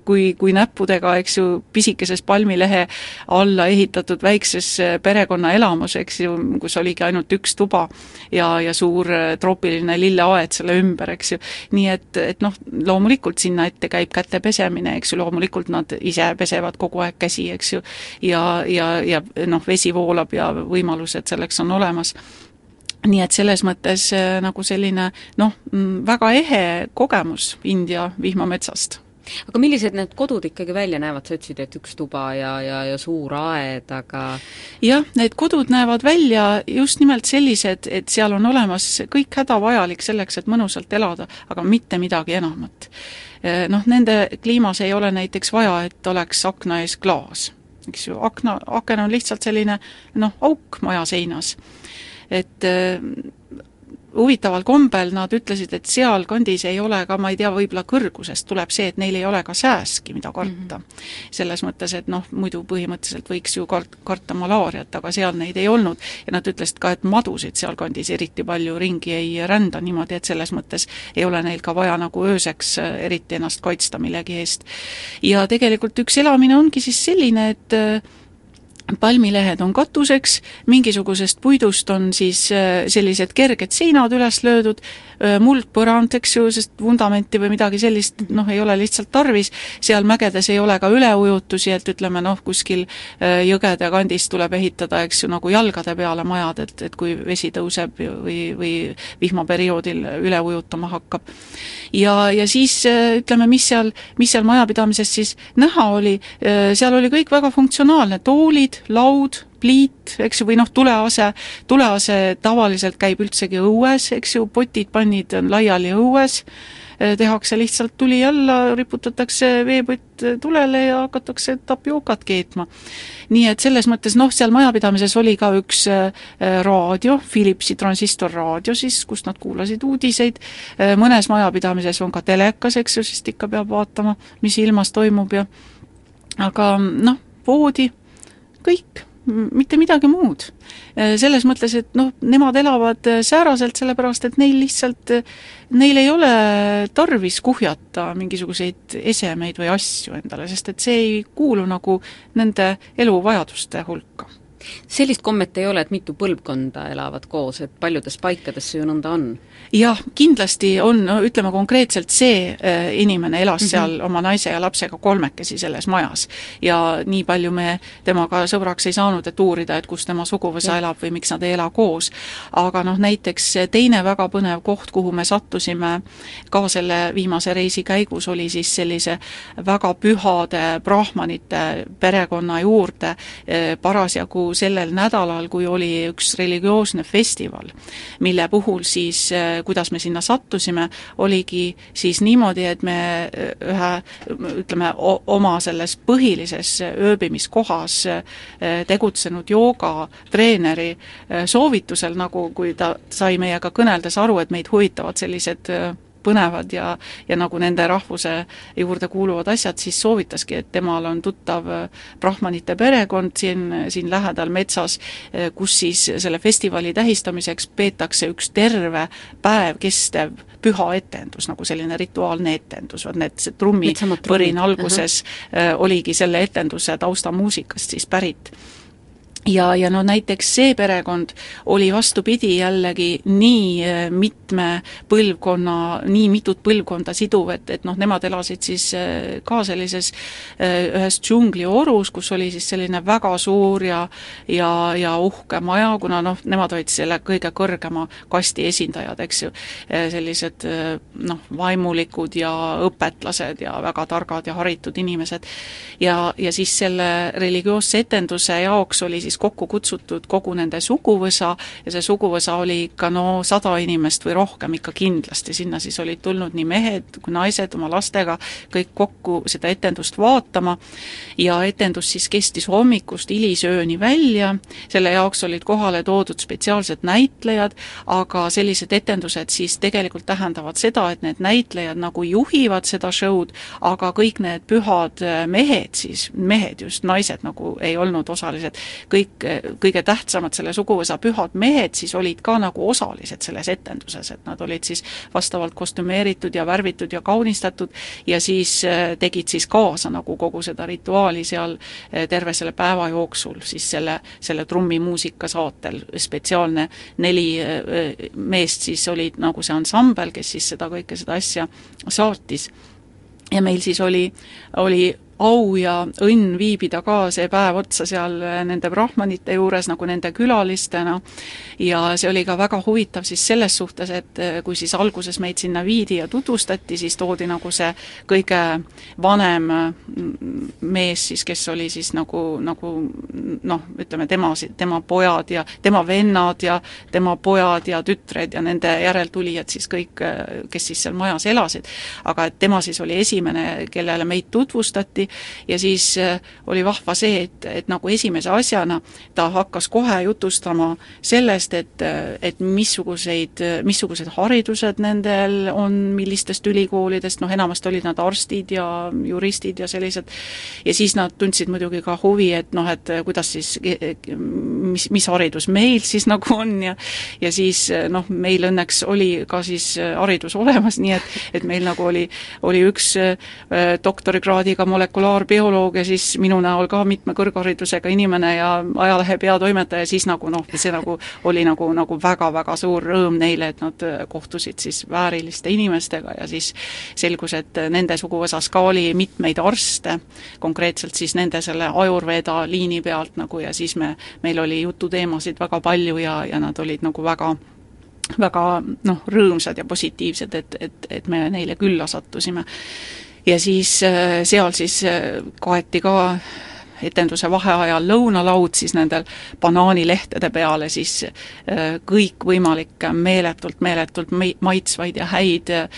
kui, kui näppudega, eks ju, pisikeses palmilehe alla ehitatud väikses perekonnaelamus, eks ju, kus oligi ainult üks tuba ja, ja suur troopiline lilleaed selle ümber, eks ju. nii et, et noh, loomulikult sinna ette käib käte pesemine, eks ju, loomulikult nad ise pesevad kogu aeg käsi, eks ju, ja, ja, ja noh, vesi voolab ja võimalused selleks on olemas nii et selles mõttes äh, nagu selline noh, mm, väga ehe kogemus India vihmametsast. Aga millised need kodud ikkagi välja näevad, sa ütlesid, et üks tuba ja, ja, ja suur aed, aga jah, need kodud näevad välja just nimelt sellised, et seal on olemas kõik hädavajalik selleks, et mõnusalt elada, aga mitte midagi enamat. Äh, noh, nende kliimas ei ole näiteks vaja, et oleks akna ees klaas, eks ju, akna, aken on lihtsalt selline noh, auk maja seinas et äh, huvitaval kombel nad ütlesid, et sealkandis ei ole ka, ma ei tea, võib-olla kõrgusest tuleb see, et neil ei ole ka sääski, mida karta mm. -hmm. selles mõttes, et noh, muidu põhimõtteliselt võiks ju kart-, karta malaariat, aga seal neid ei olnud. ja nad ütlesid ka, et madusid sealkandis eriti palju ringi ei rända niimoodi, et selles mõttes ei ole neil ka vaja nagu ööseks äh, eriti ennast kaitsta millegi eest. ja tegelikult üks elamine ongi siis selline, et äh, palmilehed on katuseks, mingisugusest puidust on siis äh, sellised kerged seinad üles löödud, äh, muldpõrand, eks ju, sest vundamenti või midagi sellist noh, ei ole lihtsalt tarvis, seal mägedes ei ole ka üleujutusi, et ütleme noh, kuskil äh, jõgede kandis tuleb ehitada, eks ju, nagu jalgade peale majad, et, et kui vesi tõuseb või, või vihmaperioodil üle ujutama hakkab. ja, ja siis ütleme, mis seal, mis seal majapidamises siis näha oli, seal oli kõik väga funktsionaalne, toolid, laud, pliit, eks ju, või noh, tulease, tulease tavaliselt käib üldsegi õues, eks ju, potid, pannid on laiali õues, eh, tehakse lihtsalt tuli alla, riputatakse veepott tulele ja hakatakse tapiokat keetma. nii et selles mõttes noh, seal majapidamises oli ka üks äh, raadio, Philipsi transistorraadio siis, kust nad kuulasid uudiseid, eh, mõnes majapidamises on ka telekas, eks ju, sest ikka peab vaatama, mis ilmas toimub ja aga noh, voodi kõik, mitte midagi muud. Selles mõttes, et noh, nemad elavad sääraselt, sellepärast et neil lihtsalt, neil ei ole tarvis kuhjata mingisuguseid esemeid või asju endale, sest et see ei kuulu nagu nende eluvajaduste hulka sellist kommet ei ole, et mitu põlvkonda elavad koos, et paljudes paikades see ju nõnda on? jah, kindlasti on, no ütleme konkreetselt see äh, inimene elas mm -hmm. seal oma naise ja lapsega kolmekesi selles majas. ja nii palju me temaga sõbraks ei saanud, et uurida, et kus tema suguvõsa elab või miks nad ei ela koos. aga noh, näiteks teine väga põnev koht, kuhu me sattusime ka selle viimase reisi käigus, oli siis sellise väga pühade brahmanite perekonna juurde äh, parasjagu sellel nädalal, kui oli üks religioosne festival, mille puhul siis, äh, kuidas me sinna sattusime, oligi siis niimoodi, et me äh, ühe ütleme, oma selles põhilises ööbimiskohas äh, tegutsenud joogatreeneri soovitusel, nagu kui ta sai meiega kõneldes aru, et meid huvitavad sellised põnevad ja, ja nagu nende rahvuse juurde kuuluvad asjad, siis soovitaski, et temal on tuttav äh, brahmanite perekond siin, siin lähedal metsas, äh, kus siis selle festivali tähistamiseks peetakse üks terve päev kestev püha etendus, nagu selline rituaalne etendus, vot need, see trummipõrin alguses uh -huh. oligi selle etenduse taustamuusikast siis pärit ja, ja no näiteks see perekond oli vastupidi jällegi nii äh, mitme põlvkonna, nii mitut põlvkonda siduv, et, et noh, nemad elasid siis äh, ka sellises äh, ühes džungliorus, kus oli siis selline väga suur ja ja, ja uhke maja, kuna noh, nemad olid selle kõige kõrgema kasti esindajad, eks ju, sellised noh, vaimulikud ja õpetlased ja väga targad ja haritud inimesed. ja, ja siis selle religioosse etenduse jaoks oli siis siis kokku kutsutud kogu nende suguvõsa ja see suguvõsa oli ikka no sada inimest või rohkem ikka kindlasti, sinna siis olid tulnud nii mehed kui naised oma lastega kõik kokku seda etendust vaatama. Ja etendus siis kestis hommikust hilisööni välja, selle jaoks olid kohale toodud spetsiaalsed näitlejad, aga sellised etendused siis tegelikult tähendavad seda, et need näitlejad nagu juhivad seda show'd, aga kõik need pühad mehed siis, mehed just, naised nagu ei olnud osalised, kõik kõik kõige tähtsamad selle suguvõsa pühad mehed siis olid ka nagu osalised selles etenduses, et nad olid siis vastavalt kostümeeritud ja värvitud ja kaunistatud ja siis äh, tegid siis kaasa nagu kogu seda rituaali seal äh, terve selle päeva jooksul, siis selle, selle trummimuusika saatel, spetsiaalne neli äh, meest siis olid nagu see ansambel, kes siis seda kõike, seda asja saatis. Ja meil siis oli, oli au ja õnn viibida ka see päev otsa seal nende brahmanite juures nagu nende külalistena ja see oli ka väga huvitav siis selles suhtes, et kui siis alguses meid sinna viidi ja tutvustati, siis toodi nagu see kõige vanem mees siis, kes oli siis nagu, nagu noh, ütleme tema, tema pojad ja tema vennad ja tema pojad ja tütred ja nende järeltulijad siis kõik, kes siis seal majas elasid. aga et tema siis oli esimene, kellele meid tutvustati ja siis äh, oli vahva see, et, et nagu esimese asjana ta hakkas kohe jutustama sellest, et, äh, et missuguseid, missugused haridused nendel on, millistest ülikoolidest, noh enamasti olid nad arstid ja juristid ja sellised, ja siis nad tundsid muidugi ka huvi, et noh, et kuidas siis, mis, mis haridus meil siis nagu on ja ja siis noh, meil õnneks oli ka siis haridus olemas, nii et, et meil nagu oli, oli üks äh, doktorikraadiga molekulaarbioloog ja siis minu näol ka mitme kõrgharidusega inimene ja ajalehe peatoimetaja, siis nagu noh, see nagu oli nagu, nagu väga-väga suur rõõm neile, et nad kohtusid siis vääriliste inimestega ja siis selgus, et nende suguvõsas ka oli mitmeid arste, konkreetselt siis nende selle Ajurveda liini pealt nagu ja siis me, meil oli jututeemasid väga palju ja, ja nad olid nagu väga väga noh, rõõmsad ja positiivsed, et, et, et me neile külla sattusime ja siis äh, seal siis äh, kaeti ka etenduse vaheajal lõunalaud siis nendel banaanilehtede peale siis äh, kõikvõimalikke meeletult, meeletult maitsvaid ja häid äh,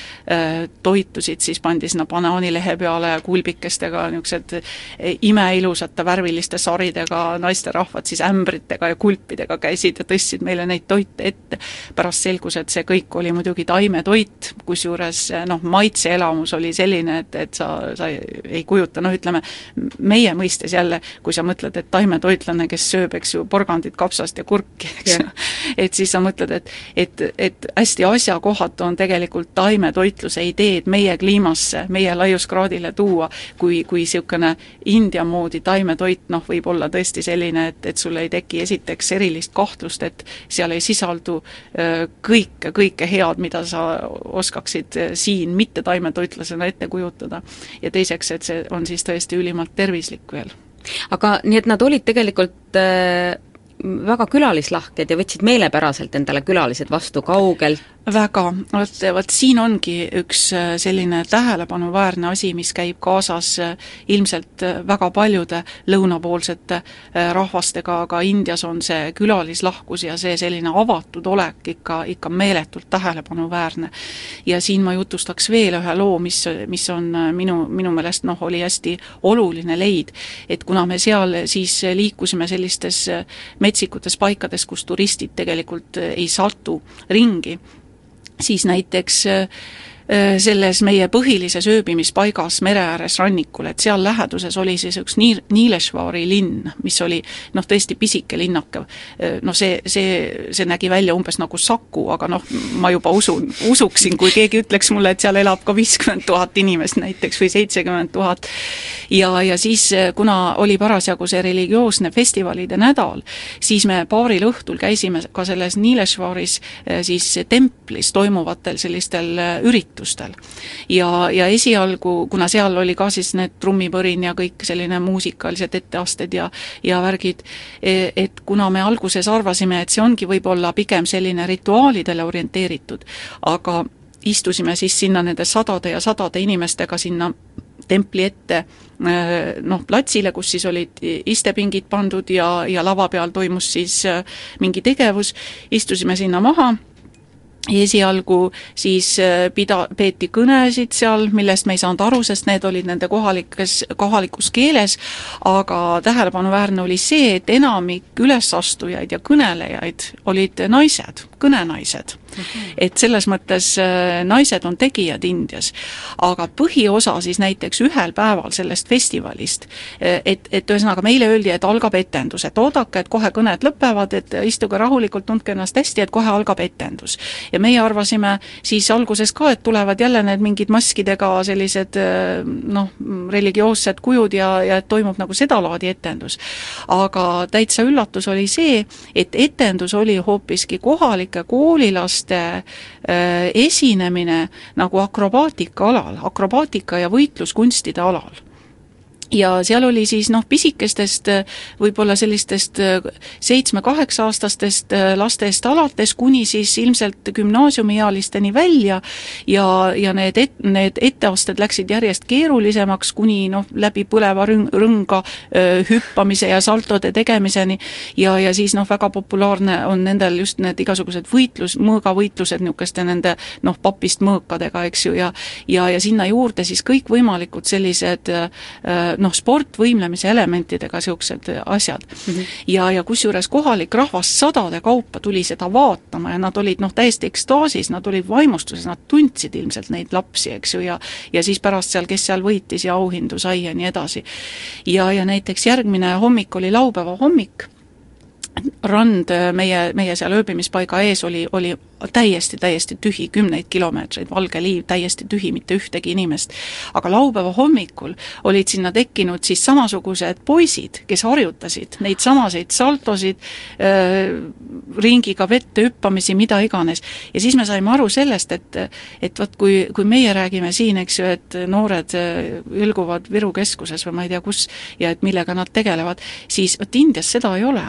toitusid siis pandi sinna banaanilehe peale kulbikestega, niisugused äh, imeilusate värviliste saridega naisterahvad siis ämbritega ja kulpidega käisid ja tõstsid meile neid toite ette. pärast selgus, et see kõik oli muidugi taimetoit, kusjuures noh, maitseelamus oli selline, et, et sa, sa ei kujuta, noh ütleme, meie mõistes jälle jälle, kui sa mõtled, et taimetoitlane, kes sööb, eks ju, porgandit, kapsast ja kurki, eks ju, et siis sa mõtled, et et, et hästi asjakohatu on tegelikult taimetoitluse ideed meie kliimasse, meie laiuskraadile tuua, kui, kui niisugune India moodi taimetoit noh, võib olla tõesti selline, et, et sul ei teki esiteks erilist kahtlust, et seal ei sisaldu kõike, kõike head, mida sa oskaksid siin mitte taimetoitlasena ette kujutada. ja teiseks, et see on siis tõesti ülimalt tervislik veel aga nii, et nad olid tegelikult äh, väga külalislahked ja võtsid meelepäraselt endale külalised vastu kaugelt väga, vot, vot siin ongi üks äh, selline tähelepanuväärne asi, mis käib kaasas äh, ilmselt äh, väga paljude lõunapoolsete rahvastega, aga Indias on see külalislahkus ja see selline avatud olek ikka, ikka meeletult tähelepanuväärne. ja siin ma jutustaks veel ühe loo, mis, mis on minu, minu meelest noh, oli hästi oluline leid, et kuna me seal siis liikusime sellistes metsikutes paikades, kus turistid tegelikult ei satu ringi, siis näiteks äh, selles meie põhilises ööbimispaigas mere ääres rannikul, et seal läheduses oli siis üks Niil-, Niileshvari linn, mis oli noh, tõesti pisike linnake. Äh, noh, see, see, see nägi välja umbes nagu Saku, aga noh, ma juba usun, usuksin, kui keegi ütleks mulle, et seal elab ka viiskümmend tuhat inimest näiteks või seitsekümmend tuhat. ja, ja siis, kuna oli parasjagu see religioosne festivalide nädal, siis me paaril õhtul käisime ka selles Nileshvaris siis templis toimuvatel sellistel üritustel. Ja, ja esialgu, kuna seal oli ka siis need trummipõrin ja kõik selline muusikalised etteasted ja ja värgid, e, et kuna me alguses arvasime, et see ongi võib-olla pigem selline rituaalidele orienteeritud, aga istusime siis sinna nende sadade ja sadade inimestega sinna templi ette äh, noh, platsile, kus siis olid istepingid pandud ja, ja lava peal toimus siis äh, mingi tegevus, istusime sinna maha esialgu siis äh, pida-, peeti kõnesid seal, millest me ei saanud aru, sest need olid nende kohalikes, kohalikus keeles, aga tähelepanuväärne oli see, et enamik ülesastujaid ja kõnelejaid olid naised, kõnenaised et selles mõttes äh, naised on tegijad Indias. aga põhiosa siis näiteks ühel päeval sellest festivalist, äh, et, et ühesõnaga meile öeldi, et algab etendus, et oodake, et kohe kõned lõpevad, et istuge rahulikult, tundke ennast hästi, et kohe algab etendus. ja meie arvasime siis alguses ka, et tulevad jälle need mingid maskidega sellised äh, noh, religioossed kujud ja, ja et toimub nagu sedalaadi etendus. aga täitsa üllatus oli see, et etendus oli hoopiski kohalike koolilaste äh, esinemine nagu akrobaatika alal, akrobaatika ja võitluskunstide alal ja seal oli siis noh, pisikestest võib-olla sellistest seitsme-kaheksa-aastastest lastest alates kuni siis ilmselt gümnaasiumiealisteni välja. Ja, ja need et-, need etteasted läksid järjest keerulisemaks, kuni noh, läbi põleva rõng, rõnga hüppamise ja saltode tegemiseni. Ja, ja siis noh, väga populaarne on nendel just need igasugused võitlus, mõõgavõitlused niisuguste nende noh, papist mõõkadega, eks ju, ja ja, ja sinna juurde siis kõikvõimalikud sellised noh, sport võimlemise elementidega niisugused asjad mm. -hmm. ja, ja kusjuures kohalik rahvas sadade kaupa tuli seda vaatama ja nad olid noh, täiesti ekstaasis, nad olid vaimustuses, nad tundsid ilmselt neid lapsi, eks ju, ja ja siis pärast seal, kes seal võitis ja auhindu sai ja nii edasi. ja, ja näiteks järgmine hommik oli laupäeva hommik, rand meie, meie seal ööbimispaiga ees oli, oli täiesti, täiesti tühi, kümneid kilomeetreid, valge liiv, täiesti tühi, mitte ühtegi inimest. aga laupäeva hommikul olid sinna tekkinud siis samasugused poisid, kes harjutasid neid samaseid saltosid äh,, ringiga vette hüppamisi, mida iganes. ja siis me saime aru sellest, et et vot kui, kui meie räägime siin, eks ju, et noored ülguvad Viru keskuses või ma ei tea kus, ja et millega nad tegelevad, siis vot Indias seda ei ole.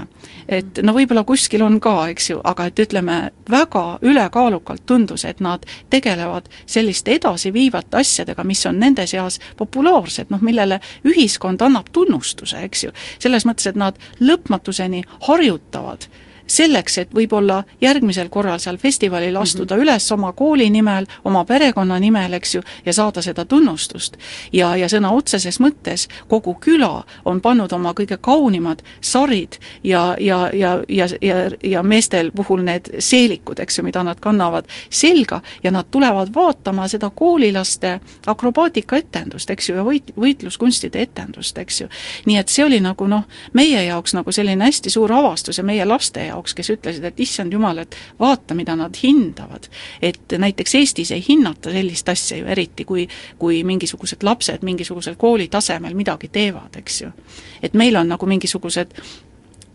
et no võib-olla kuskil on ka, eks ju, aga et ütleme, väga ülekaalukalt tundus, et nad tegelevad selliste edasiviivate asjadega, mis on nende seas populaarsed, noh millele ühiskond annab tunnustuse, eks ju. selles mõttes, et nad lõpmatuseni harjutavad selleks, et võib-olla järgmisel korral seal festivalil mhm. astuda mm -hmm. üles oma kooli nimel, oma perekonna nimel, eks ju, ja saada seda tunnustust. ja, ja sõna otseses mõttes kogu küla on pannud oma kõige kaunimad sarid ja, ja, ja, ja, ja, ja meestel puhul need seelikud, eks ju, mida nad kannavad selga ja nad tulevad vaatama seda koolilaste akrobaatikaetendust, eks ju, ja võit-, võitluskunstide etendust, eks ju. nii et see oli nagu noh, meie jaoks nagu selline hästi suur avastus ja meie laste jaoks jaoks, kes ütlesid, et issand jumal, et vaata, mida nad hindavad. et näiteks Eestis ei hinnata sellist asja ju eriti, kui kui mingisugused lapsed mingisugusel kooli tasemel midagi teevad, eks ju. et meil on nagu mingisugused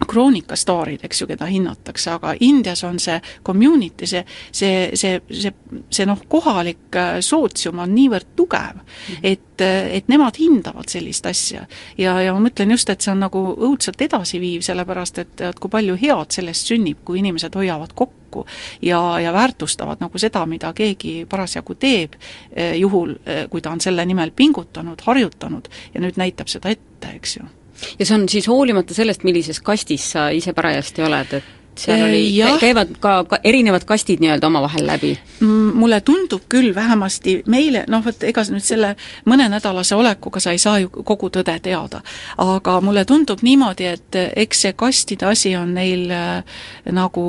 kroonikastaarid, eks ju, keda hinnatakse, aga Indias on see community, see, see, see, see, see noh, kohalik äh, sootsium on niivõrd tugev -hmm. et, äh, et nemad hindavad sellist asja. ja, ja ma mõtlen just, et see on nagu õudselt edasiviiv, sellepärast et, et kui palju head sellest sünnib, kui inimesed hoiavad kokku ja, ja väärtustavad nagu seda, mida keegi parasjagu teeb, äh, juhul kui ta on selle nimel pingutanud, harjutanud ja nüüd näitab seda ette, eks ju ja see on siis hoolimata sellest, millises kastis sa ise parajasti oled, et seal oli, käivad ka, ka erinevad kastid nii-öelda omavahel läbi? Mm, mulle tundub küll vähemasti meile, noh vot ega nüüd selle mõnenädalase olekuga sa ei saa ju kogu tõde teada, aga mulle tundub niimoodi, et eks see kastide asi on neil äh, nagu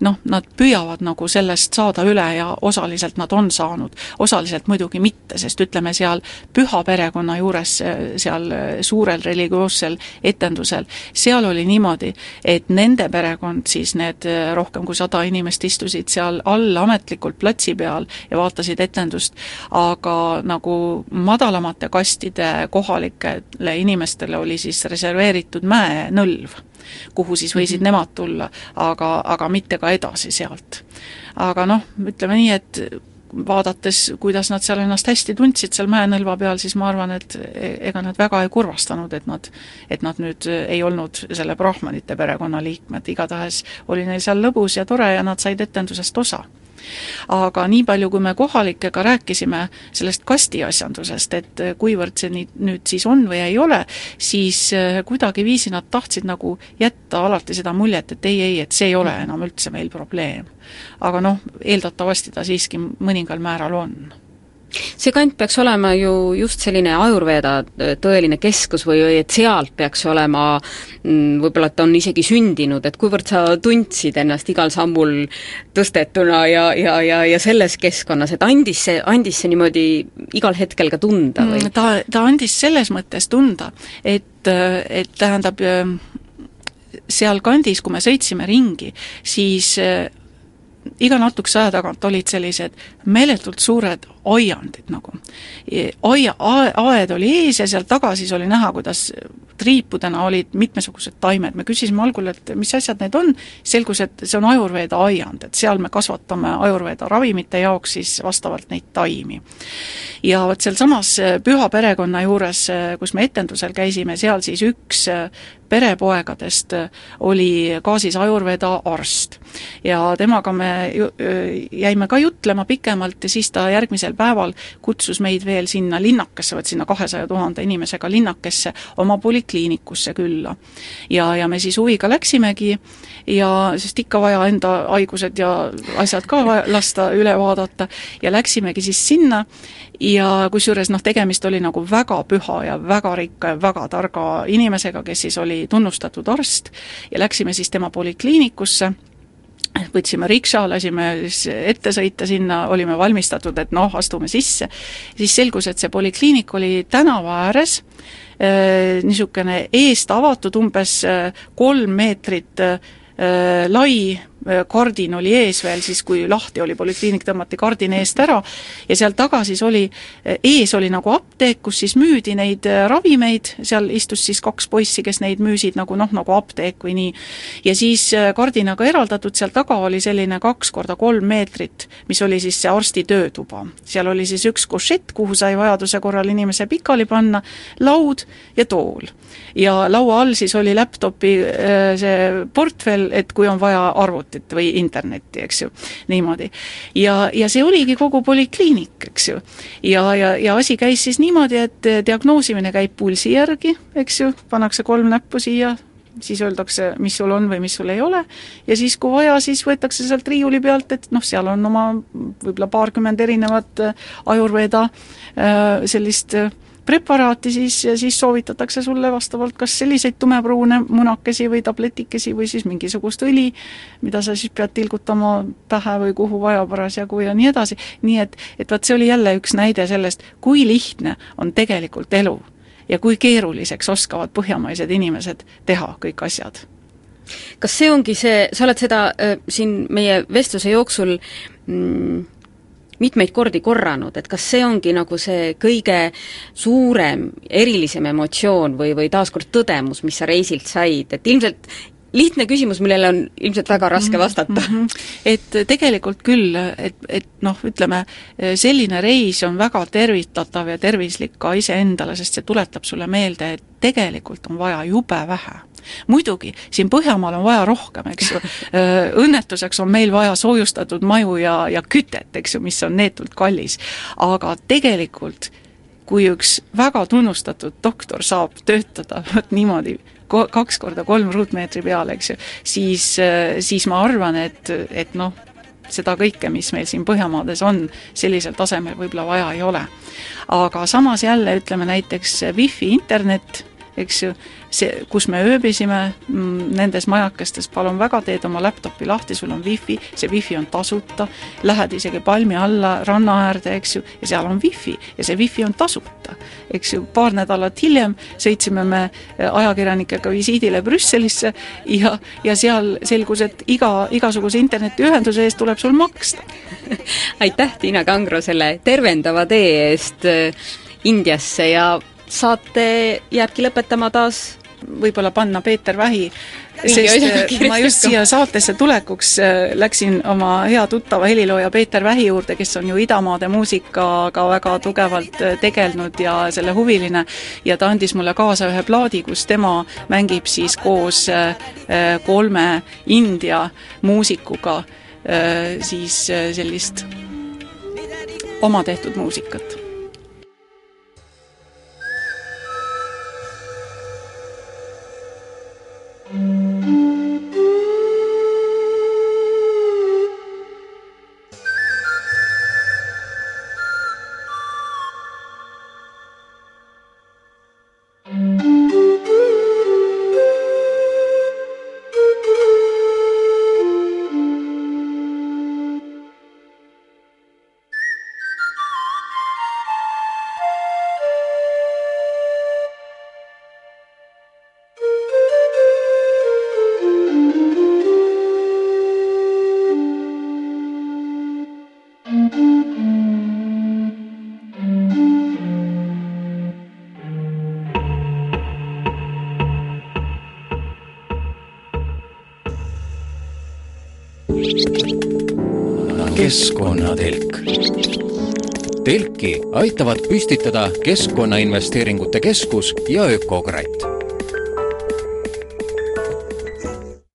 noh, nad püüavad nagu sellest saada üle ja osaliselt nad on saanud, osaliselt muidugi mitte, sest ütleme seal püha perekonna juures, seal suurel religioossel etendusel, seal oli niimoodi, et nende perekond siis need rohkem kui sada inimest istusid seal all ametlikult platsi peal ja vaatasid etendust, aga nagu madalamate kastide kohalikele inimestele oli siis reserveeritud mäenõlv kuhu siis võisid mm -hmm. nemad tulla, aga, aga mitte ka edasi sealt. aga noh, ütleme nii, et vaadates, kuidas nad seal ennast hästi tundsid seal mäenõlva peal, siis ma arvan, et e-, ega nad väga ei kurvastanud, et nad, et nad nüüd ei olnud selle Brahmanite perekonna liikmed, igatahes oli neil seal lõbus ja tore ja nad said etendusest osa aga nii palju, kui me kohalikega rääkisime sellest kastiasjandusest, et kuivõrd see nii, nüüd siis on või ei ole, siis äh, kuidagiviisi nad tahtsid nagu jätta alati seda muljet, et ei, ei, et see ei ole enam üldse meil probleem. aga noh, eeldatavasti ta siiski mõningal määral on see kant peaks olema ju just selline Ajurveeda tõeline keskus või, või et sealt peaks olema mm, võib-olla, et ta on isegi sündinud, et kuivõrd sa tundsid ennast igal sammul tõstetuna ja, ja, ja, ja selles keskkonnas, et andis see, andis see niimoodi igal hetkel ka tunda või? Mm, ta, ta andis selles mõttes tunda, et, et tähendab, sealkandis, kui me sõitsime ringi, siis iga natukese aja tagant olid sellised meeletult suured aiandid nagu. aia, aed oli ees ja sealt taga siis oli näha, kuidas triipudena olid mitmesugused taimed, me küsisime algul, et mis asjad need on, selgus, et see on ajurveeda aiand, et seal me kasvatame ajurveeda ravimite jaoks siis vastavalt neid taimi. ja vot sealsamas püha perekonna juures, kus me etendusel käisime, seal siis üks perepoegadest oli Kaasis Ajurveda arst. ja temaga me jäime ka jutlema pikemalt ja siis ta järgmisel päeval kutsus meid veel sinna linnakesse, vot sinna kahesaja tuhande inimesega linnakesse, oma polikliinikusse külla. ja, ja me siis huviga läksimegi ja sest ikka vaja enda haigused ja asjad ka lasta üle vaadata ja läksimegi siis sinna ja kusjuures noh, tegemist oli nagu väga püha ja väga rikka ja väga targa inimesega, kes siis oli tunnustatud arst ja läksime siis tema polikliinikusse. võtsime rikša, lasime siis ette sõita sinna, olime valmistatud, et noh, astume sisse, siis selgus, et see polikliinik oli tänava ääres, äh, niisugune eest avatud umbes äh, kolm meetrit äh, lai kardin oli ees veel siis, kui lahti oli, polikliinik tõmmati kardin eest ära ja seal taga siis oli, äh, ees oli nagu apteek, kus siis müüdi neid äh, ravimeid, seal istus siis kaks poissi, kes neid müüsid nagu noh, nagu apteek või nii. ja siis kardinaga eraldatud, seal taga oli selline kaks korda kolm meetrit, mis oli siis see arsti töötuba. seal oli siis üks košett, kuhu sai vajaduse korral inimese pikali panna, laud ja tool. ja laua all siis oli laptopi see portfell, et kui on vaja arvutit arvutit või internetti, eks ju, niimoodi. ja, ja see oligi kogu polikliinik, eks ju. ja, ja, ja asi käis siis niimoodi, et diagnoosimine käib pulsi järgi, eks ju, pannakse kolm näppu siia, siis öeldakse, mis sul on või mis sul ei ole, ja siis, kui vaja, siis võetakse sealt riiuli pealt, et noh, seal on oma võib-olla paarkümmend erinevat ajurveeda äh, sellist äh, preparaati, siis, siis soovitatakse sulle vastavalt kas selliseid tumepruune munakesi või tabletikesi või siis mingisugust õli, mida sa siis pead tilgutama pähe või kuhu vaja parasjagu ja nii edasi, nii et, et vot see oli jälle üks näide sellest, kui lihtne on tegelikult elu ja kui keeruliseks oskavad põhjamaised inimesed teha kõik asjad. Kas see ongi see, sa oled seda äh, siin meie vestluse jooksul mm, mitmeid kordi korranud, et kas see ongi nagu see kõige suurem, erilisem emotsioon või, või taaskord tõdemus, mis sa reisilt said, et ilmselt lihtne küsimus, millele on ilmselt väga raske vastata mm. -hmm. et tegelikult küll, et, et noh, ütleme, selline reis on väga tervitatav ja tervislik ka iseendale, sest see tuletab sulle meelde, et tegelikult on vaja jube vähe muidugi, siin Põhjamaal on vaja rohkem, eks ju, õnnetuseks on meil vaja soojustatud maju ja, ja kütet, eks ju, mis on neetult kallis, aga tegelikult kui üks väga tunnustatud doktor saab töötada vot niimoodi ko-, kaks korda kolm ruutmeetri peal, eks ju, siis, siis ma arvan, et, et noh, seda kõike, mis meil siin Põhjamaades on, sellisel tasemel võib-olla vaja ei ole. aga samas jälle ütleme näiteks wifi internet eks ju, see, kus me ööbisime, mm, nendes majakestes, palun väga, teed oma laptopi lahti, sul on wifi, see wifi on tasuta, lähed isegi palmi alla ranna äärde, eks ju, ja seal on wifi ja see wifi on tasuta. eks ju, paar nädalat hiljem sõitsime me äh, ajakirjanikega visiidile Brüsselisse ja, ja seal selgus, et iga, igasuguse internetiühenduse eest tuleb sul maksta aitäh, Tiina Kangro, selle tervendava tee eest äh, Indiasse ja saate jääbki lõpetama taas. Võib-olla panna Peeter Vähi, sest äh, ma just siia saatesse tulekuks äh, läksin oma hea tuttava helilooja Peeter Vähi juurde, kes on ju idamaade muusikaga väga tugevalt äh, tegelenud ja selle huviline, ja ta andis mulle kaasa ühe plaadi, kus tema mängib siis koos kolme India muusikuga siis sellist oma tehtud muusikat うん aitavad püstitada Keskkonnainvesteeringute Keskus ja Ökokratt